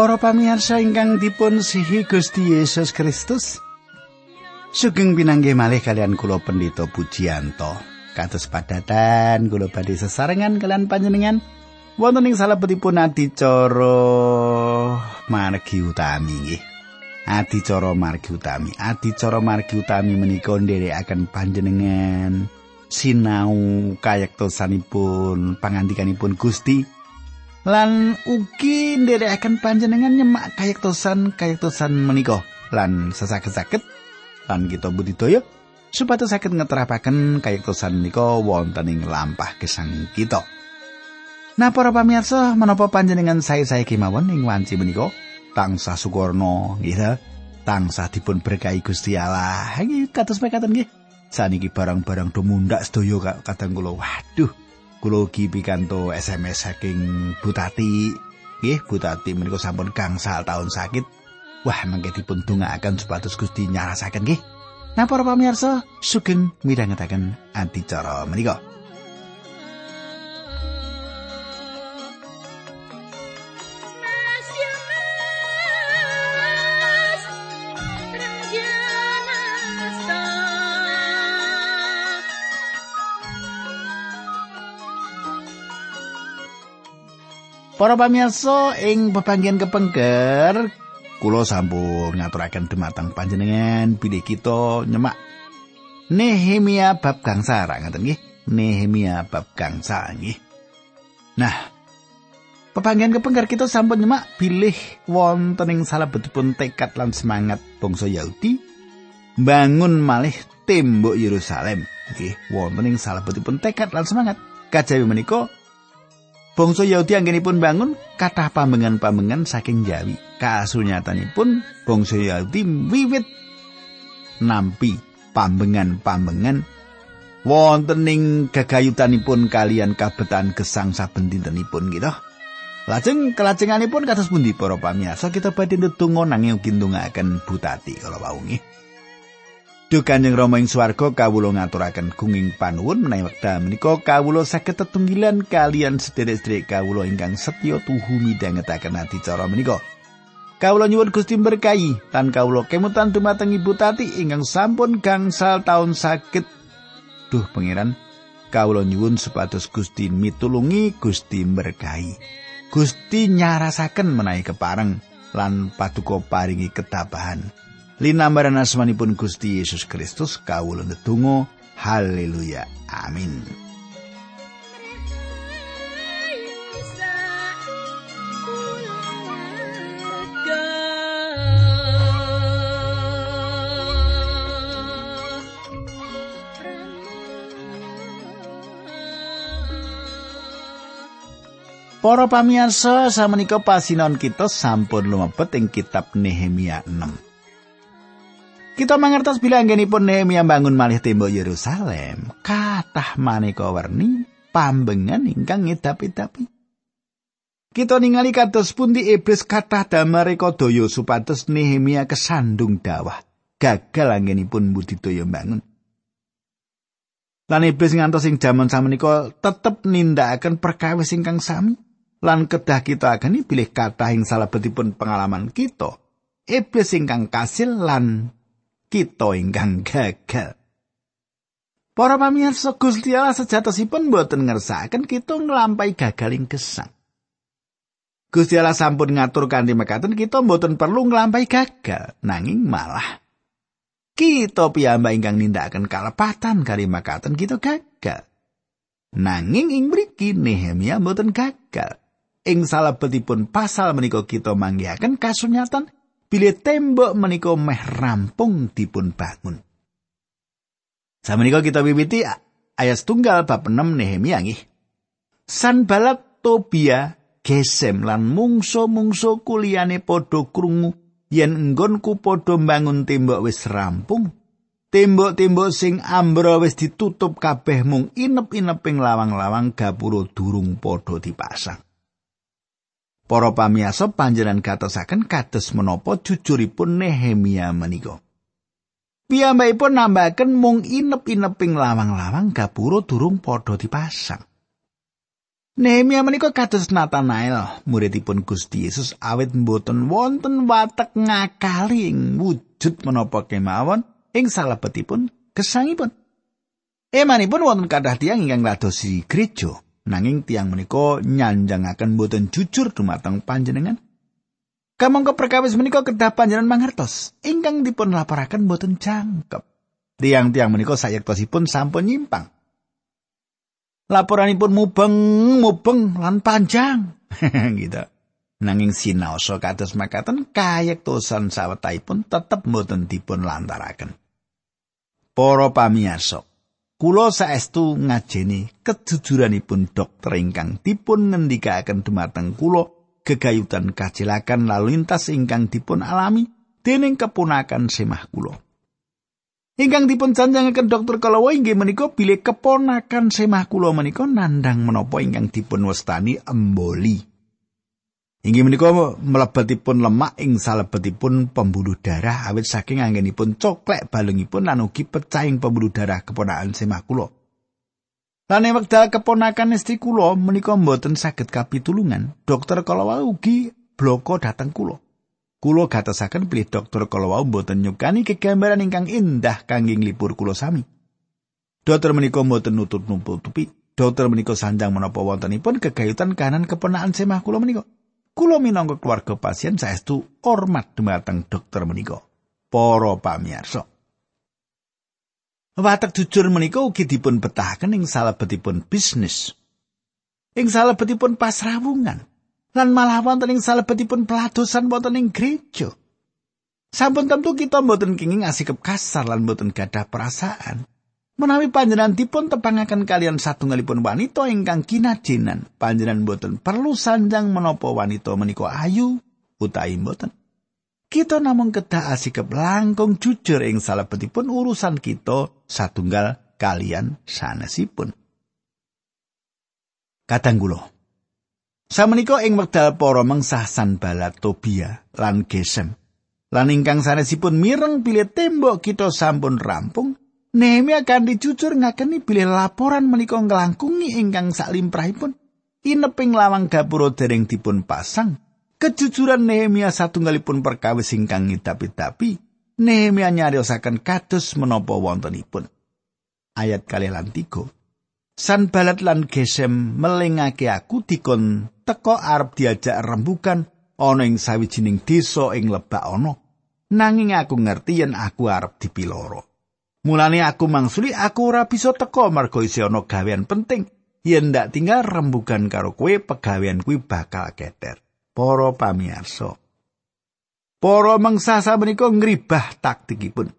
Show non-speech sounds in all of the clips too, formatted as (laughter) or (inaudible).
Para pamirsa ingkang dipun sihi Gusti Yesus Kristus. Sugeng pinanggih malih kalian kula Pendeta Pujianto. Kados padatan kula badhe sesarengan kalian panjenengan wonten ing salebetipun adicara margi utami nggih. Adicara margi utami. Adicara margi utami menika nderekaken panjenengan sinau kayektosanipun pangandikanipun Gusti lan ugi nderekaken panjenengan nyemak kayektosan kayektosan menika lan sesaged-saged lan kita budidaya supados saged ngeterapaken kayektosan menika wonten ing lampah gesang kita. Nah para pamirsa menapa panjenengan saya-saya kemawon ing wanci menika tansah sukorno nggih tansah dipun berkahi Gusti Allah. Nggih kados mekaten nggih. Saniki barang-barang do mundak sedaya kadang kula waduh kula ugi pikanto SMS saking Butati. Nggih Butati menika sampun gangsal tahun sakit. Wah mangke dipun dongaaken supados Gusti nyarasaken nggih. Nah para pamirsa? Sugeng midhangetaken anticara menika Para pamirsa ing pepanggihan kepengker kula sampun ngaturaken dumateng panjenengan. Bilih kita nyemak Nehemia bab gangsa ra ngaten nggih? Nehemia bab gangsa nggih. Nah pepanggihan kepengker kita sampun nyemak bilih wonten ing salebetipun tekad lan semangat bangsa Yahudi bangun malih tembok Yerusalem. Nggih wonten ing salebetipun tekad lan semangat. Kajawi menika Bangsa Yahudi anggenipun bangun kathah pambengan-pambengan saking Jawi. Kasunyatanipun bangsa Yahudi wiwit nampi pambengan-pambengan wonten ing gagayutanipun kalian kabetan gesang saben dintenipun gitu. Lajeng kelajenganipun kados pundi para pamirsa kita badhe ndedonga nanging ugi ndongaaken butati kala wau nggih. Duh Kanjeng Rama ing swarga kawula ngaturaken gunging panuwun menawi wekdal menika kawula saged tetunggilan kalian sederek-sederek kawula ingkang setya tuhu midhangetaken ati menika. Kawula nyuwun Gusti berkahi lan kawula kemutan dumateng Ibu Tati ingkang sampun gangsal taun sakit. Duh pangeran, kawula nyuwun supados Gusti mitulungi Gusti berkahi. Gusti nyarasaken menawi kepareng lan paduka paringi ketabahan. Linambaran asmanipun Gusti Yesus Kristus kawula ndedonga haleluya amin Para pamirsa samenika pasinon kita sampun lumebet ing kitab Nehemia 6. Kita mangertos anggenipun Nehemia bangun malih tembok Yerusalem, kathah maneka werni pambengan ingkang ngedap-edapi. Kita ningali kados pundi iblis kathah damareka daya supados Nehemia kesandung dawah, gagal anggenipun budidaya bangun. Lan iblis ngantos ing jaman samenika tetep nindakaken perkawis ingkang sami lan kedah kita ageni bilih kathah ing salebetipun pengalaman kita. Iblis ingkang kasil lan kita ingkang gagal. Para pamirsa Gusti Allah sejatosipun boten ngersakaken kita nglampahi gagal ing gesang. Gusti Allah sampun ngatur kanthi mekaten kita mboten perlu nglampahi gagal, nanging malah kita piyambak ingkang nindakaken kalepatan kali makaten kita gagal. Nanging ing mriki Nehemia mboten gagal. Ing salebetipun pasal menika kita manggihaken kasunyatan bilih tembok menika meh rampung dipun bangun. Samenika kita wiwiti ayat tunggal bab 6 Nehemia nggih. Sanbalat Tobia Gesem lan mungso-mungso kuliyane padha krungu yen enggonku padha bangun tembok wis rampung. Tembok-tembok sing ambra wis ditutup kabeh mung inep-ineping lawang-lawang gapura durung padha dipasang. Para pamiyasa panjenengan katosaken kados menapa jujuripun Nehemia menika. Piyambakipun nambahaken mung inep-ineping lawang-lawang gapura durung padha dipasang. Nehemia menika kados Nathanael, muridipun Gusti Yesus awit mboten wonten watek ngakali ing wujud menapa kemawon ing salebetipun gesangipun. Emanipun wonten kathah tiyang ingkang ngladosi gereja, nanging tiyang menika nyanjangaken mboten jujur dumateng panjenengan. Kamangka perkawis menika kedah panjenengan mangertos, ingkang dipun laporaken mboten jangkep. Tiang-tiang menika sayektosipun sampun nyimpang. laporanipun mubeng mubeng lan panjang (laughs) gitu nanging sinaosa kados makaten kayektosan sawetahipun tetep mboten dipun lantaraken para pamirsa kula saestu ngajeni kejujuranipun dokter ingkang dipun ngendikaken dumateng kula gegayutan kacilakan lalu lintas ingkang dipun alami dening kepunakan semah kula Ingkang dipun janjangaken dokter kalawa inggih menika bilih keponakan semah kula menika nandang menapa ingkang dipun wastani emboli. Inggih menika mlebetipun lemak ing salebetipun pembuluh darah awit saking anggenipun coklek balungipun lan ugi pecahing pembuluh darah keponakan semah kula. Lan ing wekdal keponakan istri kula menika mboten saged kapitulungan, dokter kalawa ugi bloko dhateng kula. Kulo gatosaken pilih dokter kalau wau mboten nyukani kegambaran ingkang indah kangge nglipur kulo sami. Dokter menika mboten nutut nutupi. Dokter menika sanjang menapa wontenipun kegayutan kanan kepenaan semah kulo menika. Kulo minangka keluarga pasien saestu hormat dumateng dokter menika. Para pamirsa. Watak jujur menika ugi dipun betahaken ing salebetipun bisnis. Ing salebetipun pasrawungan. lan malah wonten ing salebetipun peladosan wonten ing gereja. Sampun tentu kita mboten kenging asikep kasar lan mboten gadah perasaan. Menawi panjenengan dipun tepangaken kalian satunggalipun wanita ingkang kinajenan, panjenengan mboten perlu sanjang menapa wanita menika ayu utawi mboten. Kita namung kedah asikep langkung jujur ing salebetipun urusan kita satunggal kalian sanesipun. Kadang kula Samenika ing wekdal para mengsah Sanbalat Tobia lan Gesem. Lan ingkang sanesipun mireng bilih tembok kita sampun rampung, Nehemia kanthi jujur ngakeni bilih laporan menika nglangkungi ingkang saklimprahipun. Ineping lawang gapura dereng dipun pasang. Kejujuran Nehemia satunggalipun perkawis ingkang ngidapi-dapi, Nehemia nyariosaken kados menapa wontenipun. Ayat kali lan tiga. Sanbalat lan Gesem melingake aku dikon teka arep diajak rembukan ana ing sawijining desa ing lebak ana nanging aku ngerti yen aku arep dipiloro mulane aku mangsuli aku ora bisa teka marga isih ana gawean penting yen ndak tinggal rembukan karo kowe pegawean kuwi bakal keter para pamirsa para mangsa menika ngribah taktikipun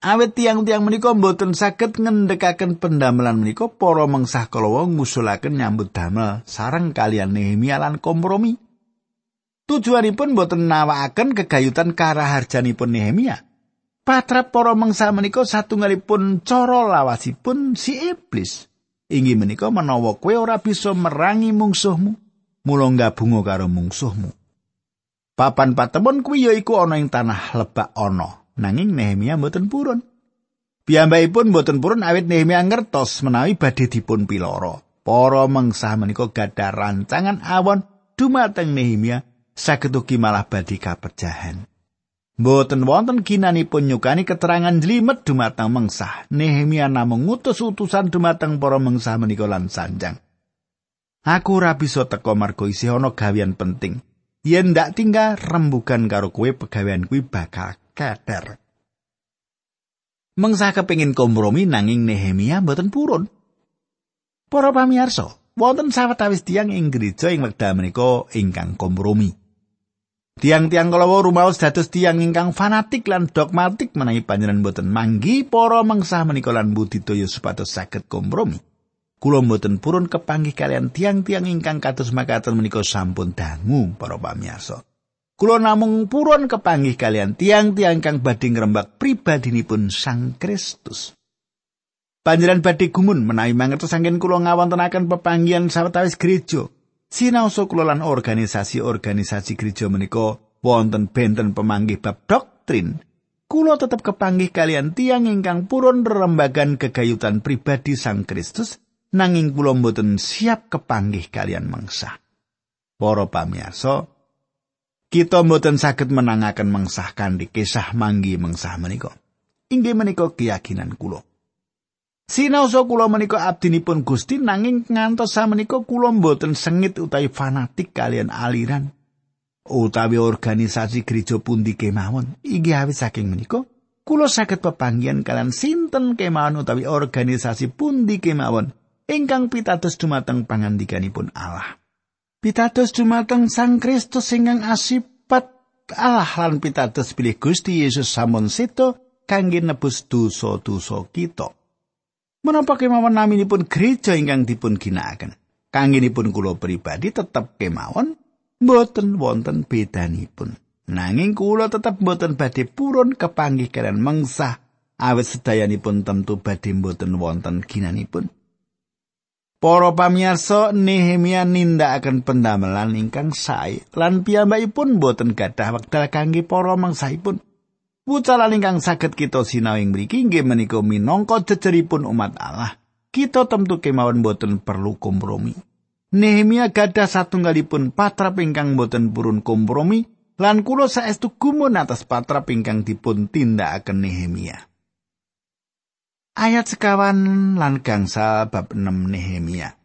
Awet tiang-tiang menika mboten saged ngendhekaken pendamelan menika para mengsah kalawa ngusulaken nyambut damel sareng kalian Nehemia lan kompromi. Tujuanipun mboten nawakaken kegayutan karaharjanipun Nehemia. Patrap para mengsah menika satunggalipun cara lawasipun si iblis. Inggih menika menawa kowe ora bisa merangi mungsuhmu, mula gabungo karo mungsuhmu. Papan patemon kuwi yaiku ana ing tanah lebak ana. nanging Nehemia mboten purun. Piyambakipun mboten purun awit Nehemia ngertos menawi badhe dipun piloro. Para mengsah menika gadah rancangan awon dumateng Nehemia saged malah badhe kapejahan. Mboten wonten kinanipun nyukani keterangan jlimet dumateng mengsah. Nehemia namung ngutus utusan dumateng para mengsah menika lan sanjang. Aku ora bisa teka marga isih ana gawean penting. Yen ndak tinggal rembugan karo kowe pegawean kuwi bakal kader. Mengsa kepingin kompromi nanging Nehemia mboten purun. Para pamirsa, wonten sawetawis tiang ing gereja ing wekdal menika ingkang kompromi. Tiang-tiang kalawa rumaos dados tiang ingkang fanatik lan dogmatik menawi panjenengan boten manggi para mangsa menika lan budidaya supados saged kompromi. Kula mboten purun kepanggih kalian tiang-tiang ingkang kados makaten menika sampun dangu para pamirsa. Kulo namung purun kepanggih kalian tiang-tiang kang badhe ngrembak pribadinipun Sang Kristus. Panjenengan badhe gumun menawi mangertos anggen kula ngawontenaken pepanggihan sawetawis gereja. Sinaosa kula organisasi-organisasi gereja menika wonten benten pemanggih bab doktrin. Kulo tetep kepanggih kalian tiang ingkang purun rerembagan kegayutan pribadi Sang Kristus nanging kula mboten siap kepanggih kalian mengsah. Para pamirsa, kita mboten saged menangaken mengsah kanthi kisah manggi mengsah menika. Inggih menika keyakinan kula. Sinaosa kula menika abdinipun Gusti nanging ngantos samenika kula mboten sengit utawi fanatik kalian aliran utawi organisasi gereja pundi kemawon. Inggih awit saking menika kula saged pepanggihan kalian sinten kemawon utawi organisasi pundi kemawon ingkang pitados dumateng pangandikanipun Allah. Pitados dumateng Sang Kristus ingkang asipat Allah lan pitados pilih Gusti Yesus sampun seto kangge nebus dosa-dosa kita. Menapa kemawon naminipun gereja ingkang dipun ginakaken? Kanginipun kula pribadi tetep kemawon boten wonten bedanipun. Nanging kula tetep boten badhe purun kepanggih kalian mengsah awet sedayanipun tentu badhe boten wonten ginanipun. Para pamirsa Nehemia nindakaken pendamelan ingkang sae lan piyambakipun boten gadah wekdal kangge para mengsahipun. Wucalan ingkang saged kita sinau ing mriki inggih menika minangka jejeripun umat Allah. Kita tentu kemawon boten perlu kompromi. Nehemia gadah satunggalipun patrap ingkang boten purun kompromi lan kula saestu gumun atas patrap ingkang dipun tindakaken Nehemia. Ayat sekawan lan gangsa bab 6 Nehemia.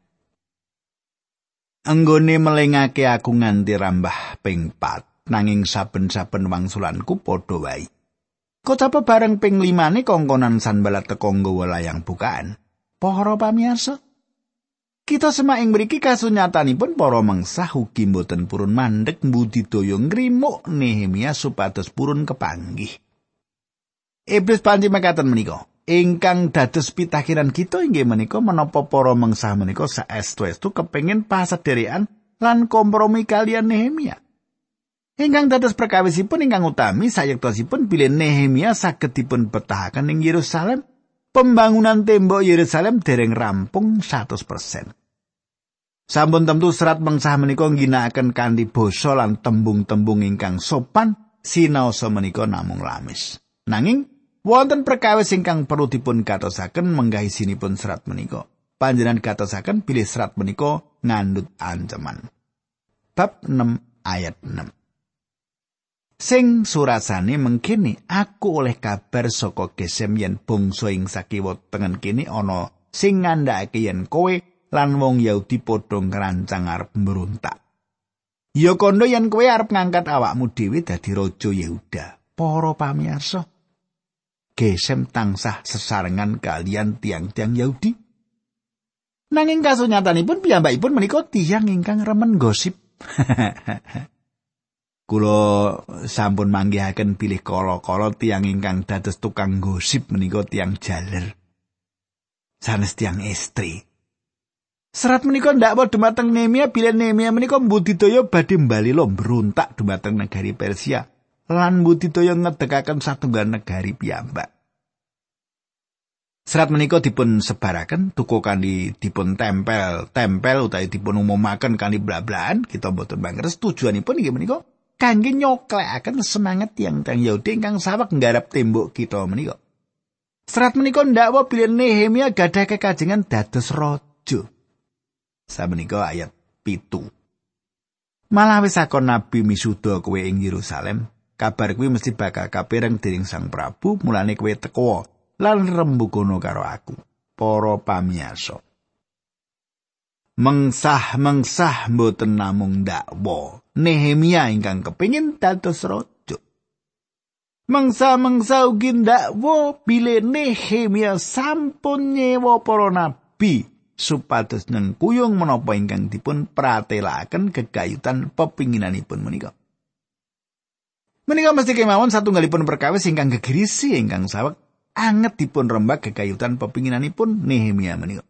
Anggone melengake aku nganti rambah ping 4 nanging saben-saben wangsulanku padha wae. Kocapa bareng ping limane kongkonan sanbalat teko nggawa layang bukaan. Para pamirsa, kita semak ing mriki kasunyatanipun para mengsah ugi mboten purun mandek mbudidaya ngrimuk Nehemia supados purun kepanggih. Iblis panci mekaten menika. Ingkang dados pitakiran kita inggih menika menapa para mengsah menika saestu-estu kepengin pasedherekan lan kompromi kalian Nehemia. Ingkang dados perkawisipun ingkang utami sayektosipun bilih Nehemia saged dipun betahaken ing Yerusalem, pembangunan tembok Yerusalem dereng rampung 100%. Sampun tentu serat mengsah menika ngginakaken kanthi basa lan tembung-tembung ingkang sopan sinaosa menika namung lamis. Nanging wonten perkawis ingkang perlu dipun katosaken menggahi sinipun serat menika. Panjenengan katosaken bilih serat menika ngandut ancaman. Bab 6 ayat 6. Sing surasane mengkini aku oleh kabar saka Gesem yen bangsa ing sakiwa tengen kene ana sing ngandhakake yen kowe lan wong Yahudi padha ngrancang arep mbrontak. Ya kondo yen kowe arep ngangkat awakmu dhewe dadi raja Yehuda. Para pamirsa, Gesem tansah sesarengan kalian tiang-tiang Yahudi. Nanging kasunyatanipun piyambakipun menika tiang ingkang remen gosip. (laughs) Kulo sampun manggihaken pilih kala-kala tiang ingkang dados tukang gosip menika tiang jaler. Sanes tiang istri. Serat menika ndak apa dumateng Nemia bila Nemia menika mbudidaya badhe mbali lo beruntak dumateng negari Persia lan mbudidaya ngedekaken satunggal negari piyambak. Serat menika dipun sebaraken tuku kanthi dipun tempel, tempel utawi dipun umumaken kanthi blablaan kita mboten mangertos tujuanipun inggih menika kangge nyoklekaken semangat yang tang Yahudi ingkang sawek nggarap tembok kita menika. Serat menika ndakwa bilih Nehemia gadah kekajengan dados raja. Sabenika ayat pitu. Malah wis akon nabi misuda kowe ing Yerusalem, kabar kuwi mesti bakal kapireng dening Sang Prabu, mulane kowe teko lan rembugono karo aku. Para pamirsa. Mengsah-mengsah mboten namung dakwa. Nehemia ingkang kepingin dados raja. Mengsa-mengsa ugi dakwa bile Nehemia sampun nyewa para nabi supados nengkuyung menapa ingkang dipun pratelaken kegayutan pepinginanipun menika. Menika mesti kemawon satunggalipun perkawis ingkang gegirisi ingkang sawek anget dipun rembak kegayutan pepinginanipun Nehemia menika.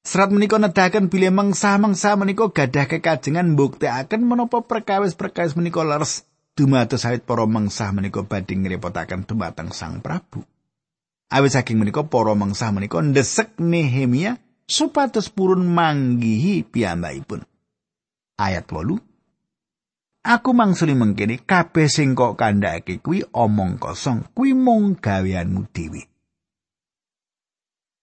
Serat menika nedahaken bilih mangsa-mangsa menika gadah kekajengan mbuktekaken menapa perkawis-perkawis menika leres dumados sawit para mangsa menika badhe ngrepotaken dumateng Sang Prabu. Awit saking menika para mangsa menika ndesek Nehemia supados purun manggihi piyambakipun. Ayat 8 Aku mangsuli mengkene kabeh sing kok kandhake omong kosong, kuwi mung gaweanmu dhewe.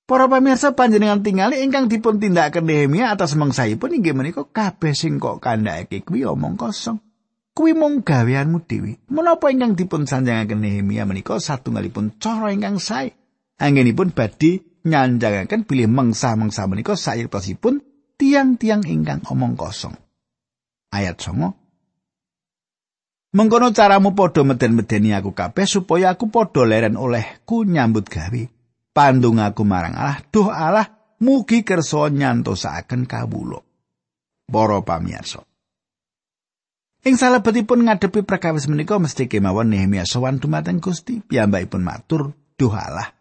Para pamirsa panjenengan tingali ingkang dipun tindakaken Nehemia atas mangsaipun inggih menika kabeh sing kok kandhake kuwi omong kosong. Kuwi mung gaweanmu dhewe. Menapa ingkang dipun sanjangaken Nehemia menika satunggalipun cara ingkang sae. Anggenipun badhe nyanjangaken bilih mangsa-mangsa menika sayektosipun tiang-tiang ingkang omong kosong. Ayat 9 Mengkono caramu padha meden-medeni aku kabeh supaya aku padha leren olehku nyambut gawe. Pandung aku marang Allah duh Allah mugi kersa nyantosaken kawula. Para pamirsa. Ing salebetipun ngadepi perkawis menika mesti kemawon Nehemia sowan dumateng Gusti piyambakipun matur duh Allah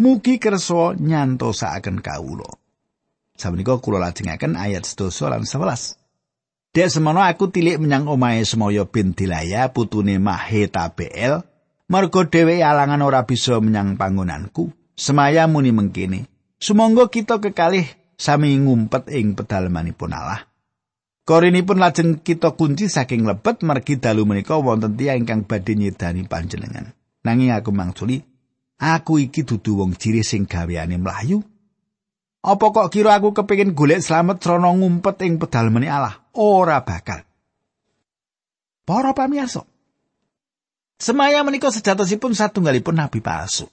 mugi kersa nyantosaken kawula. Samenika kula lajengaken ayat 12 lan 11 Dek semono aku tilik menyang omahe Semoyo bin Dilaya putune Mahetabel mergo dhewe alangan ora bisa menyang panggonanku semaya muni mengkini. Sumangga kita kekalih sami ngumpet ing pedalamanipun Allah. Korinipun lajeng kita kunci saking lebet mergi dalu menika wonten tiyang ingkang badhe nyedani panjenengan. Nanging aku mangsuli, aku iki dudu wong ciri sing gaweane mlayu. Apa kok kira aku kepengin golek slamet srana ngumpet ing pedalamane Allah? Ora bakal. Para pamirsa, Semaya menika sejatosipun satunggalipun nabi palsu.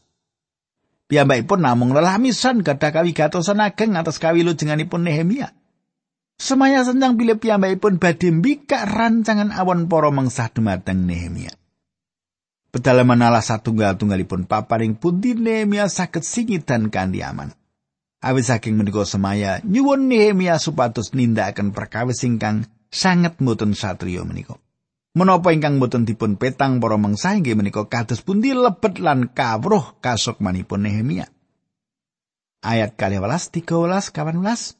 Piyambakipun namung lelamisan gadah kawigatosan ageng atas kawilujenganipun Nehemia. Semaya senjang bilih piyambakipun badhe mbikak rancangan awan para mengsah dumateng Nehemia. Pedalaman Allah satunggal-tunggalipun paparing pundi Nehemia saged singit dan kanthi aman. Awis saking menika semaya nyuwun Nehemia supados nindakaken perkawis ingkang sanget mboten satriya menika. Menapa ingkang boten dipun petang para mangsa inggih menika kados pundi lebet lan kawruh kasukmanipun Nehemia. Ayat 12 13 18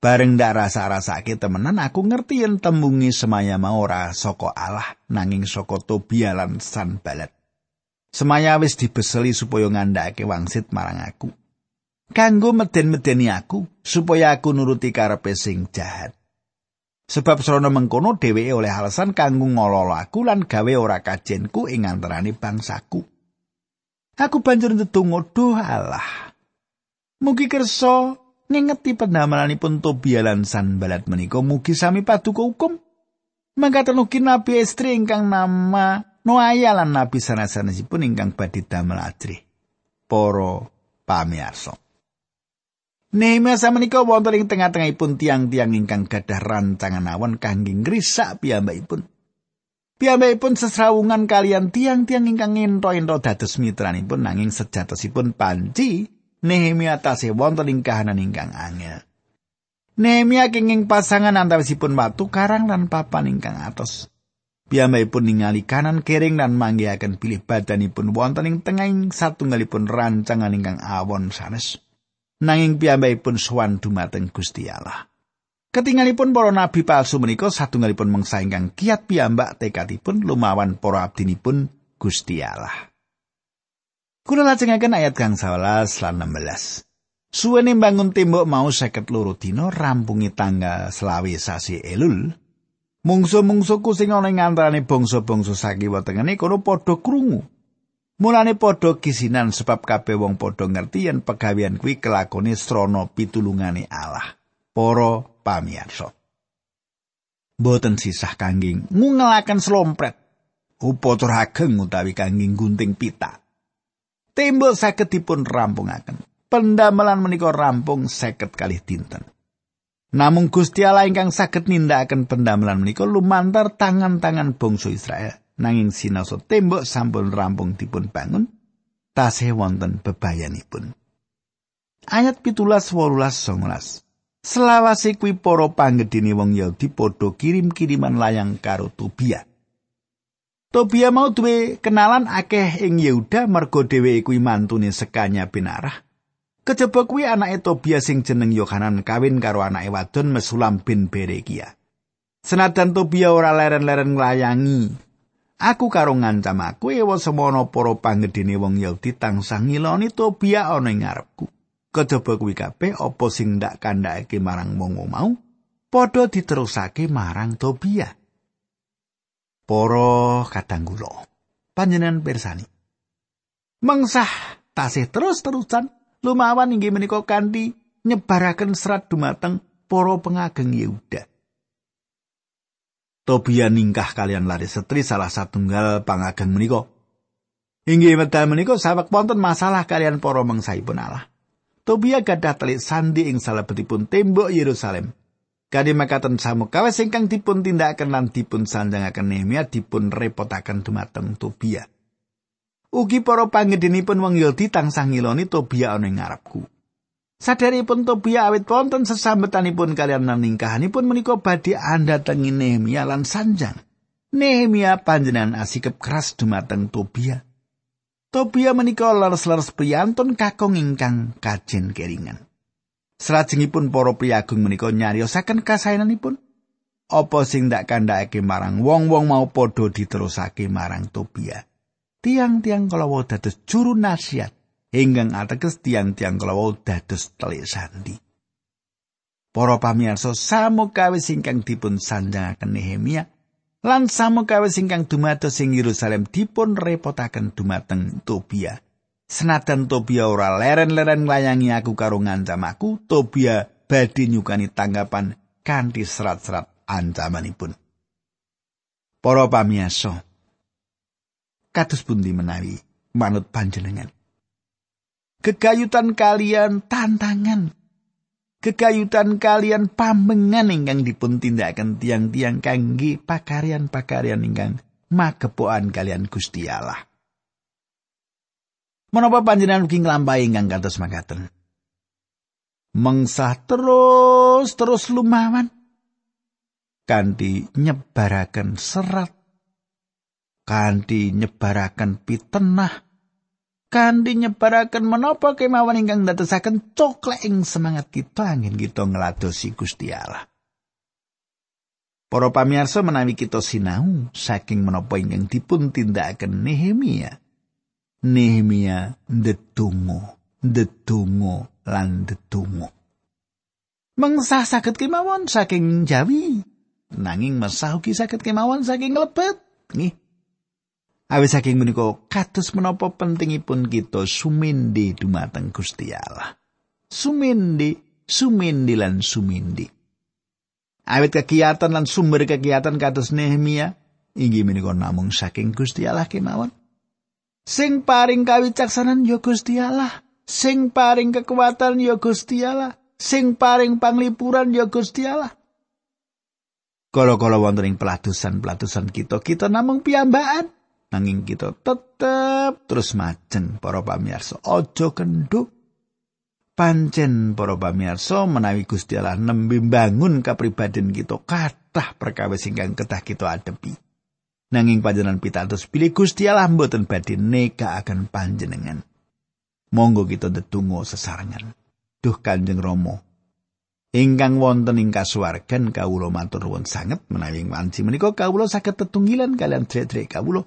Bareng ndak rasa-rasake temenan aku ngerti yen tembungi semaya mau ora saka Allah nanging saka Tobia lan Sanbalat. Semaya wis dibeseli supaya ngandhake wangsit marang aku. Kanggo meden-medeni aku supaya aku nuruti karepe sing jahat. Sebab srana mengkono dheweke oleh alasan kanggo ngololo aku lan gawe ora kajenku ing antarané bangsaku. Aku banjur ndedonga Allah. Mugi kersa ngingeti pendamelanipun Tobia lan Sanbalat menika mugi sami paduka hukum. Mangkaten ugi Nabi Estri ingkang nama Noaya lan Nabi sanasanesipun ingkang badhe damel ajrih. Para pamirsa. Nehemia samenika wonten ing tengah-tengahipun tiang-tiang ingkang gadah rancangan awan kangge ngrisak piyambakipun. Piyambakipun sesrawungan kalian tiang-tiang ingkang ngento-ento dados mitranipun nanging sejatosipun panci Nehemia tasih wonten ing kahanan ingkang angel. Nehemia kenging pasangan antawisipun watu karang lan papan ingkang atos. Piyambakipun ningali kanan kering dan manggihaken pilih badanipun wonten ing tengahing satunggalipun rancangan ingkang awon sanes. Nanging piyambakipun sowan dumateng Gusti Allah. Ketingalipun para nabi palsu menika satunggalipun mangsa ingkang kiat piyambak tekadipun lumawan para abdinipun Gusti Allah. Kula lajengaken ayat kang 11 lan 16. Suwene bangun tembok mau seket loro dina rampungi tanggal selawe sasi Elul. Mungsu-mungsuku sing ana ing antarané bangsa-bangsa sakiwa tengene kono padha krungu Mulane padha kisinan sebab kabeh wong padha ngerti yen pegawean kuwi kelakone srana pitulungane Allah. Para pamirsa. Boten sisah kangge ngungelaken slompret upacara ageng utawi kangge gunting pita. Tembok saged dipun rampungaken. Pendamelan menika rampung seket kali dinten. Namung Gusti Allah ingkang saged nindakaken pendamelan menika lumantar tangan-tangan bangsa Israel. Nanging sinaosa tembok sampun rampung dipun bangun tasih wonten bebayanipun. Ayat pitulas wolulas songlas selawase kuwi para panggedene wong Yahudi kirim-kiriman layang karo Tobia. Tobia mau duwe kenalan akeh ing Yehuda mergo dheweke kuwi mantune sekanya binarah Kejaba kuwi anake Tobia sing jeneng Yohanan kawin karo anake wadon Mesulam bin Berekia. Senajan Tobia ora leren-leren nglayangi Aku karo ngancam aku ewa semono para panggedene wong Yahudi tansah ngiloni Tobia ana ing ngarepku. Kejaba kuwi kabeh apa sing ndak kandhake marang wong mau padha diterusake marang Tobia. Para kadang kula panjenengan pirsani. Mengsah tasih terus-terusan lumawan inggih menika kanthi nyebaraken serat dumateng para pengageng Yehuda. Tobia ningkah kalian lari setri salah satunggal pangageng menika. Inggih medal menika sawek wonten masalah kalian para mangsaipun Allah. Tobia gadah telik sandi ing salebetipun tembok Yerusalem. Kadi makaten samukawis ingkang dipun tindakaken lan dipun sanjangaken Nehemia dipun repotaken dumateng Tobia. Ugi para pangedinipun wong Yahudi tansah ngiloni Tobia ana ing. Saderipun Tobia awit wonten sesambetanipun kalian naningkahanipun menika badhe anda tengi Nehemia lan sanjang. Nehemia panjenengan asikep keras dumateng Tobia. Tobia menika leres-leres priyantun kakung ingkang kajen keringan. Salajengipun para priyagung menika nyariosaken kasaenanipun apa sing ndak kandhake marang wong-wong mau padha diterusake marang Tobia. Tiang-tiang kalawa dados juru nasihat ingkang ateges tiang-tiang kalawa dados telik sandi. Para pamirsa samukawis ingkang dipun sanjangaken Nehemia lan samukawis ingkang dumados ing Yerusalem dipun repotaken dumateng Tobia. Senadan Tobia ora leren-leren nglayangi aku karo ngancam aku, Tobia badhe nyukani tanggapan kanthi serat-serat ancamanipun. Para pamirsa, kados pundi menawi manut panjenengan? Kegayutan kalian tantangan kegayutan kalian pamengan ingkang dipun tindakaken tiang-tiang kangge pakarian-pakarian ingkang magepokan kalian Gusti Allah. Menapa panjenengan ugi nglampahi ingkang kados makaten? Mengsah terus terus lumawan kanthi nyebaraken serat kanthi nyebaraken pitenah kanthi nyebaraken menapa kemawon ingkang ndadosaken coklek ing semangat kita angin kita ngladosi Gusti Allah. Para pamirsa menawi kita sinau saking menapa ingkang dipun tindakaken Nehemia. Nehemia ndedonga, ndedonga lan ndedonga. Mengsah saged kemawon saking Jawi, nanging mesah ugi saged kemawon saking lebet. Nggih, Awis saking menika kados menapa pentingipun kita sumindi dumateng Gusti Allah. Sumindi, sumindi lan sumindi. Awit kegiatan lan sumber kegiatan kados Nehemia inggih menika namung saking Gusti Allah kemawon. Sing paring kawicaksanan ya Gusti Allah, sing paring kekuatan ya Gusti Allah, sing paring panglipuran ya Gusti Allah. Kala-kala wonten ing pelatusan-pelatusan kita, kita namung piyambakan. Nanging kita tetep terus majeng para pamirsa aja kenduk pancen para pamirsa menawi Gusti Allah nembe bangun kapribaden kita kathah perkawis ingkang ketah kita adepi. Nanging panjenengan pitados pilih Gusti Allah mboten badhe neka akan panjenengan. Monggo kita ndedonga sesarengan. Duh kanjeng Rama. Ingkang wonten ing kasuwargan kawula matur nuwun sanget menawi wanci menika kawula saged tetunggilan kalian dherek-dherek kawula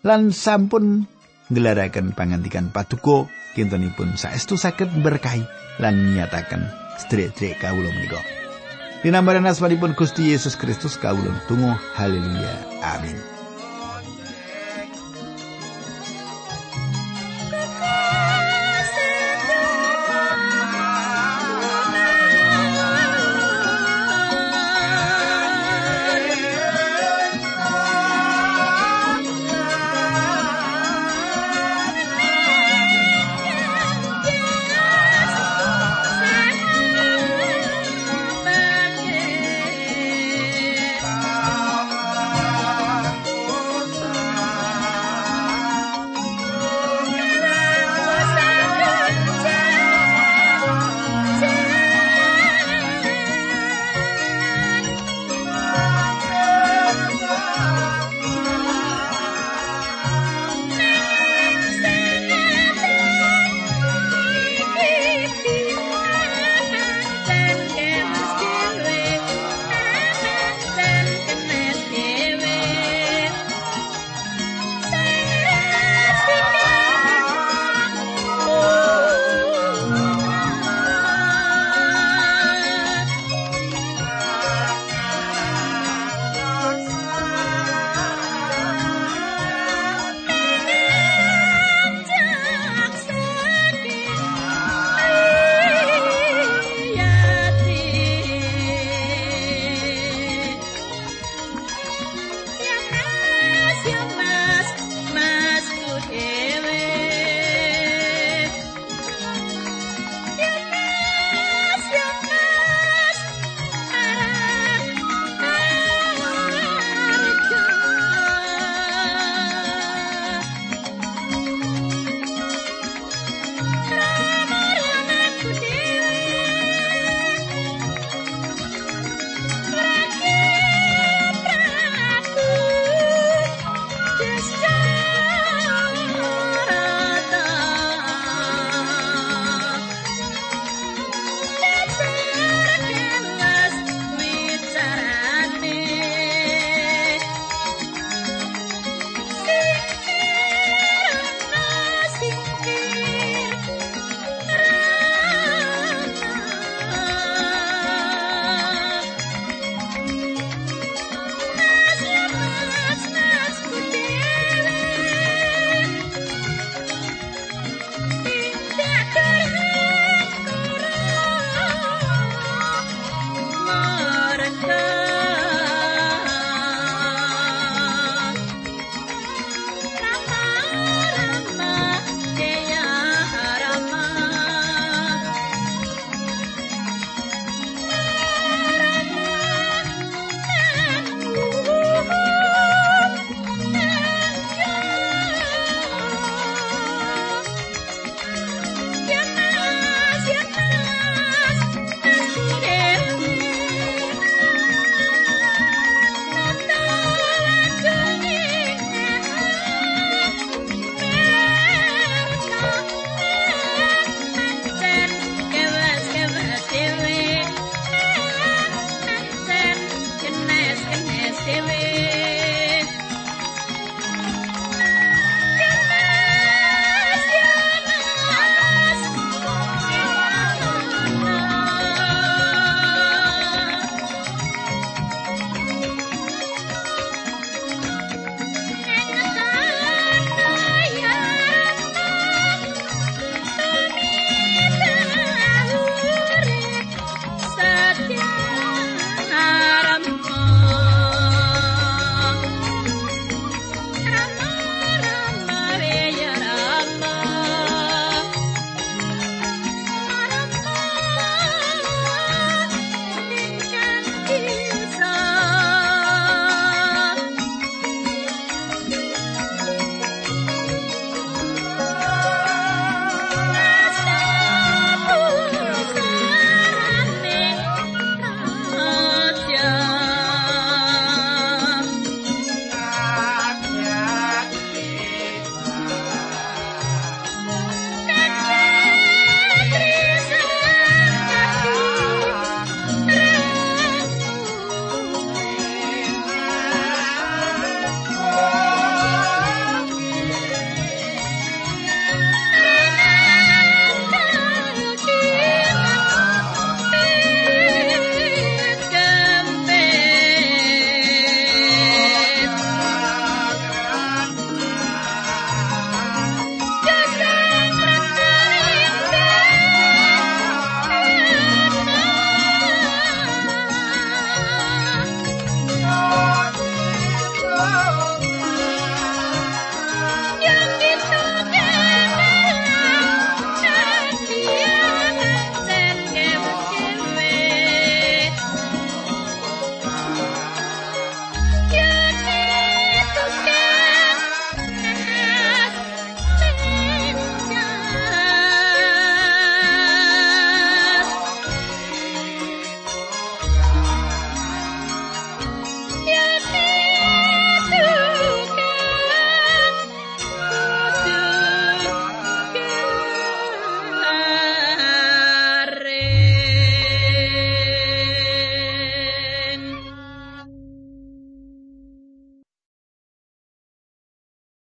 lan sampun ngelaraken pangantikan paduka kintenipun saestu saged berkahi lan nyataken sedherek-sedherek kawula menika. Dinambaran asmanipun Gusti Yesus Kristus kawula tunggu haleluya amin.